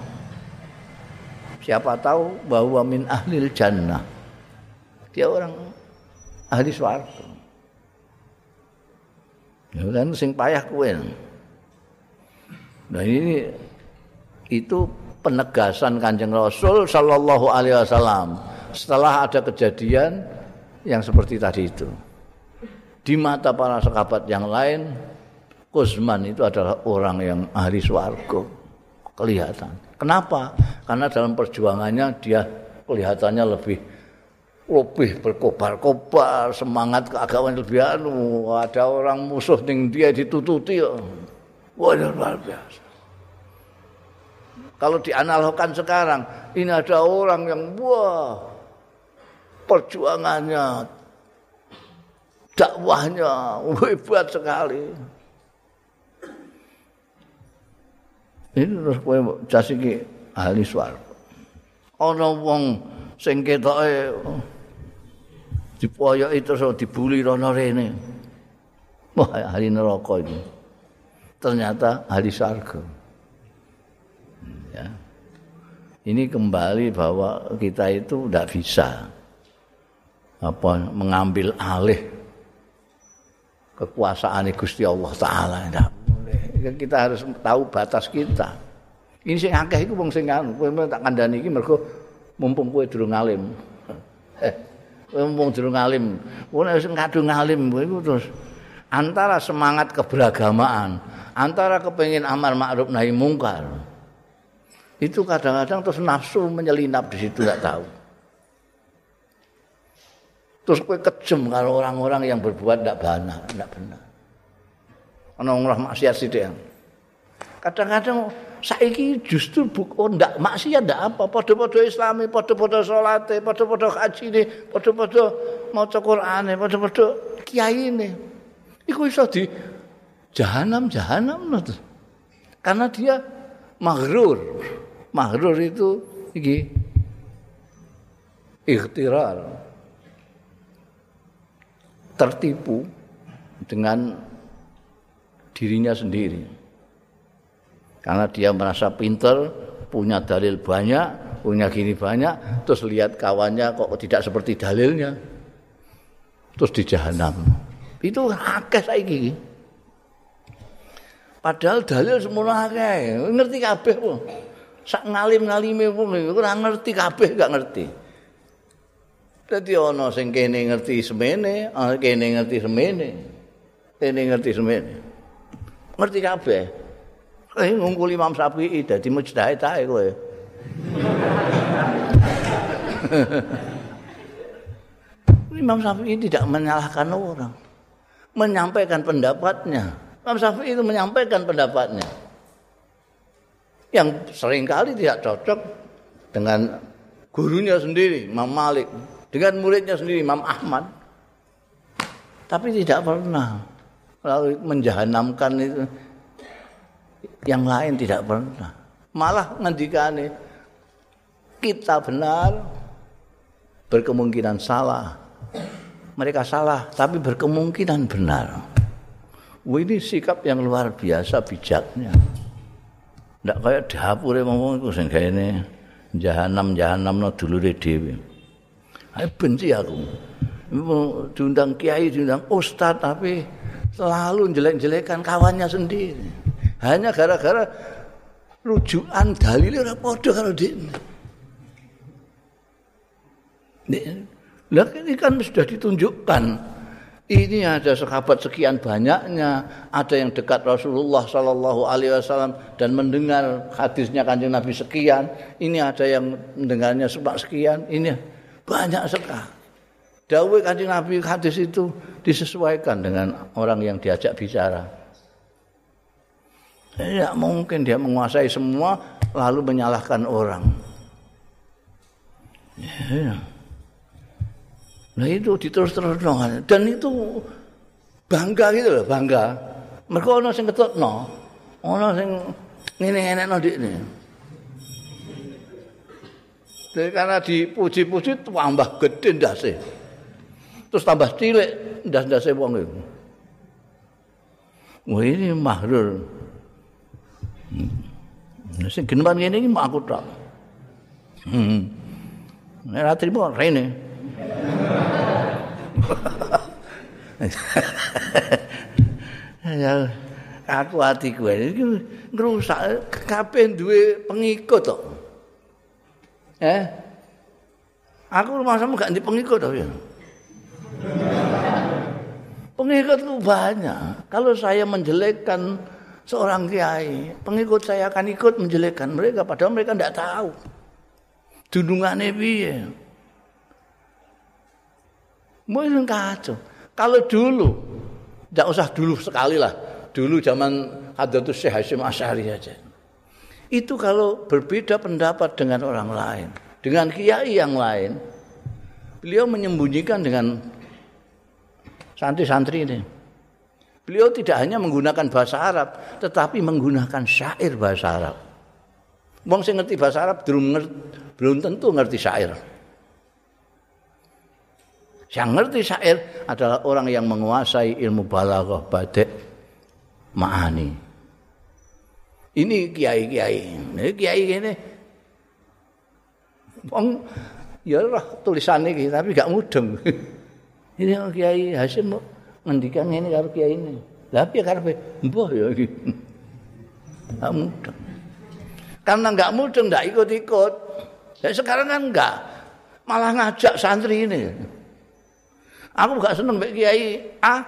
Siapa tahu bahwa min ahli jannah. Dia orang ahli swarga. Ya kan sing payah kowe. Nah ini itu penegasan Kanjeng Rasul sallallahu alaihi wasallam setelah ada kejadian yang seperti tadi itu di mata para sahabat yang lain Kusman itu adalah orang yang ahli swargo kelihatan. Kenapa? Karena dalam perjuangannya dia kelihatannya lebih lebih berkobar-kobar, semangat keagamaan lebih anu. Ada orang musuh ning dia ditututi. Wah, luar biasa. Kalau dianalogkan sekarang, ini ada orang yang wah perjuangannya dakwahnya hebat sekali. Ini terus kowe jas iki ahli swarga. Ana wong sing ketoke dipoyoki terus dibuli rono rene. Wah, ahli neraka ini. Ternyata ahli swarga. Ya. Ini kembali bahwa kita itu tidak bisa apa mengambil alih kekuasaan Gusti Allah taala ndak Kita harus tahu batas kita. Ini sing akeh iku wong sing anu, kowe tak kandhani iki mergo mumpung kowe durung alim. *laughs* Mumpung durung alim. Kowe nek sing kadung alim iku terus antara semangat keberagamaan, antara kepengen amar ma'ruf nahi mungkar. Itu kadang-kadang terus nafsu menyelinap di situ enggak tahu. Terus kowe kejem kalau orang-orang yang berbuat tidak benar, tidak benar. Ana wong maksiat sithik. Kadang-kadang saiki justru bukan ndak maksiat ndak apa, padha-padha islami, padha-padha salate, padha-padha hajine, padha-padha maca Qur'ane, padha-padha kiyaine. Iku iso di jahanam jahanam no. Karena dia maghrur. Maghrur itu iki ikhtirar. tertipu dengan dirinya sendiri. Karena dia merasa pinter, punya dalil banyak, punya gini banyak, terus lihat kawannya kok tidak seperti dalilnya. Terus di jahanam. Itu akeh saiki. Padahal dalil semua akeh, ngerti kabeh kok. Sak ngalim-ngalime wong ora ngerti kabeh gak ngerti. Dadi ana sing kene ngerti semene, ana kene ngerti semene. Kene ngerti semene. Ngerti kabeh. Kowe ngungkul Imam Syafi'i dadi mujtahid ae kowe. *laughs* Imam Syafi'i tidak menyalahkan orang. Menyampaikan pendapatnya. Imam Syafi'i itu menyampaikan pendapatnya. Yang sering kali tidak cocok dengan gurunya sendiri, Imam Malik. dengan muridnya sendiri Imam Ahmad tapi tidak pernah lalu menjahanamkan itu yang lain tidak pernah malah ngendikane kita benar berkemungkinan salah mereka salah tapi berkemungkinan benar Wah, ini sikap yang luar biasa bijaknya. Tidak kayak dapur yang ngomong itu sehingga ini jahanam jahanam no dulu dewi. Saya benci aku. Diundang kiai, diundang ustad, tapi selalu jelek-jelekan kawannya sendiri. Hanya gara-gara rujukan dalilnya udah podo kalau di Lah ini kan sudah ditunjukkan. Ini ada sahabat sekian banyaknya, ada yang dekat Rasulullah Sallallahu Alaihi Wasallam dan mendengar hadisnya kanjeng Nabi sekian. Ini ada yang mendengarnya sekian. Ini banyak sekali. Dawe kanjeng Nabi hadis itu disesuaikan dengan orang yang diajak bicara. Tidak mungkin dia menguasai semua lalu menyalahkan orang. Ya. Nah itu diterus-terus dan itu bangga gitu loh, bangga. Mereka ono sing ketutno, ono sing ngene-ngene no dik Jadi karena dipuji-puji tambah gede ndase. Terus tambah cilik ndas-ndase wong itu. Wah ini mahrur. Hmm. Sing geneman ngene iki aku tok. Hmm. Nek ra trimo rene. ya aku atiku iki ngrusak kabeh duwe pengikut to. Eh? Aku rumah sama gak di pengikut to ya. Pengikut itu banyak. Kalau saya menjelekkan seorang kiai, pengikut saya akan ikut menjelekkan mereka padahal mereka tidak tahu. Dunungane piye? Mungkin kacau. Kalau dulu, tidak usah dulu sekali lah. Dulu zaman Hadratus Syekh Hashim Asyari aja. Itu kalau berbeda pendapat dengan orang lain, dengan kiai yang lain, beliau menyembunyikan dengan santri-santri ini. Beliau tidak hanya menggunakan bahasa Arab, tetapi menggunakan syair bahasa Arab. Wong sing ngerti bahasa Arab belum belum tentu ngerti syair. Yang ngerti syair adalah orang yang menguasai ilmu balaghah badek ma'ani. Ini kiai-kiai. Ini kiai ini. Wong ya lah tulisan ini tapi gak mudeng. *laughs* ini kiai Hasim ngendikan ini karo kiai ini. Lah piye karepe? Mbah ya iki. Mudeng. Karena gak mudeng gak ikut-ikut. Ya sekarang kan enggak. Malah ngajak santri ini. Aku gak seneng mbek kiai. Ah,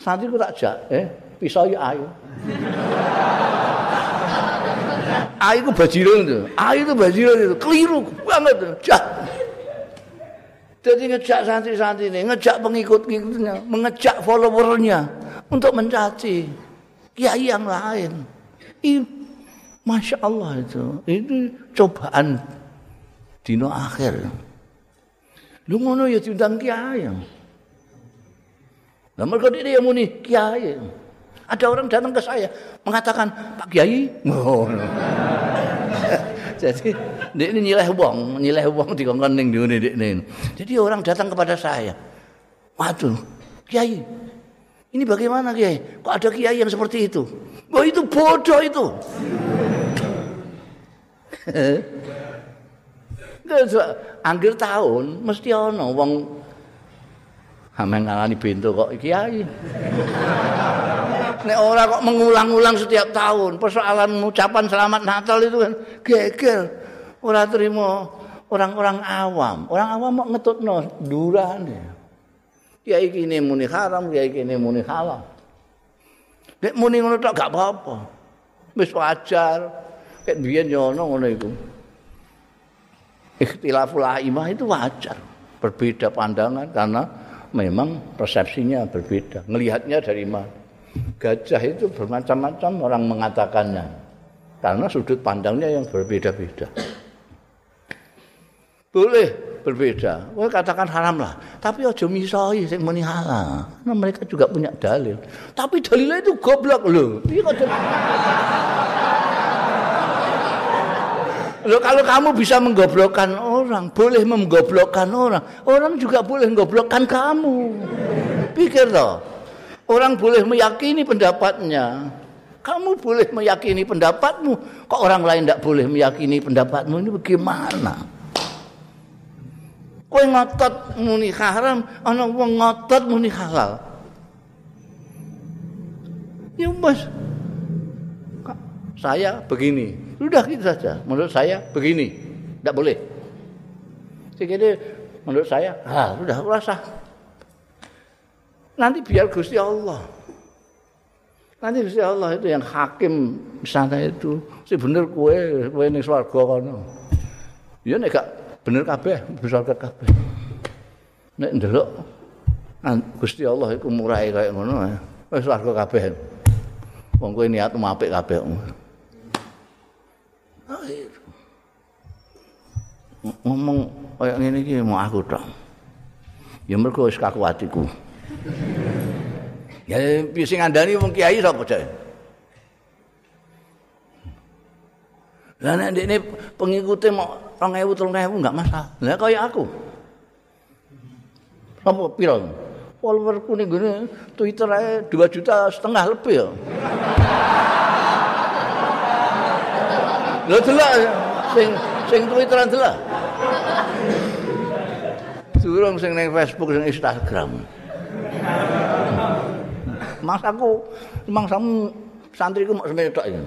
santri ku tak jak, eh, pisau ya ayo. ayo ku bajirung tuh. Ayo itu bajirung itu keliru banget tuh. Jadi ngejak santri-santri ini, ngejak pengikut-pengikutnya, mengejak followernya untuk mencaci kiai yang lain. Ini, Masya Allah itu, itu cobaan dino akhir. Lu ngono ya diundang kiai. Nah, mereka dia yang muni kiai. Ada orang datang ke saya mengatakan Pak Kiai. Oh. *laughs* Jadi ini nilai uang, nilai uang di kongkong ning dunia ini. Jadi orang datang kepada saya, waduh, Kiai, ini bagaimana Kiai? Kok ada Kiai yang seperti itu? Oh itu bodoh itu. *laughs* Angger tahun mesti ono wong Amen ngalani pintu kok kiai. *laughs* Nek ora kok mengulang-ulang setiap tahun persoalan ucapan selamat Natal itu kan geger. Ora terima orang-orang awam. Orang awam mau ngetutno durane. Kiai kene muni haram, kiai kene muni halal. Nek muni ngono tok gak apa-apa. Wis wajar. Kayak biyen yo ono ngono iku. Ikhtilaful aimah itu wajar. Berbeda pandangan karena memang persepsinya berbeda. Melihatnya dari mana? Gajah itu bermacam-macam orang mengatakannya. Karena sudut pandangnya yang berbeda-beda. Boleh berbeda. Wah katakan haram lah. Tapi ojo misoi sing muni halal. Nah, mereka juga punya dalil. Tapi dalilnya itu goblok loh. Iya Loh, kalau kamu bisa menggoblokkan orang, boleh menggoblokkan orang, orang juga boleh menggoblokkan kamu. Pikir toh, orang boleh meyakini pendapatnya. Kamu boleh meyakini pendapatmu, kok orang lain tidak boleh meyakini pendapatmu ini bagaimana? Kowe ngotot muni haram, ana wong ngotot muni halal. Ya mas, saya begini, Sudah gitu saja. Menurut saya begini, tidak boleh. Jadi menurut saya, ah sudah rasa. Nanti biar Gusti Allah. Nanti Gusti Allah itu yang hakim sana itu. Si bener kue, kue ning swarga kono. Ya nek gak bener kabeh, swarga kabeh. Nek ndelok Gusti Allah iku murahe kaya ngono, wis swarga kabeh. Wong kowe niat apik kabeh. ngomong kaya ngene iki mau aku tok. Ya mergo wis kaku atiku. Ya sing ngandani wong kiai sapa cek? Lah nek pengikute mau 2000 3000 enggak masalah. Lah kaya aku. Apa piro? Followerku ning gone Twitter ae 2 juta setengah lebih ya. Lho delok sing sing Twitteran delok. Durung sing ning Facebook sing Instagram. Mas aku mangsamu santriku mau semene tok iki.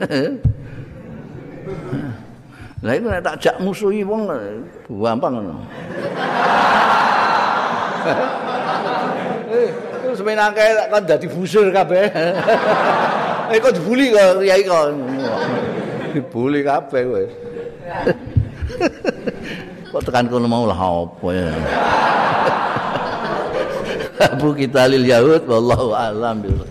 *laughs* Lah iku nek tak jak musuhi wong gampang ngono. *laughs* Eh, terus akeh kan dadi busur kabeh. *laughs* Eh kok dibuli kok kiai kok. Dibuli kabeh kowe. Kok tekan kono mau lah apa ya. *laughs* Abu kita lil Yahud wallahu alam bil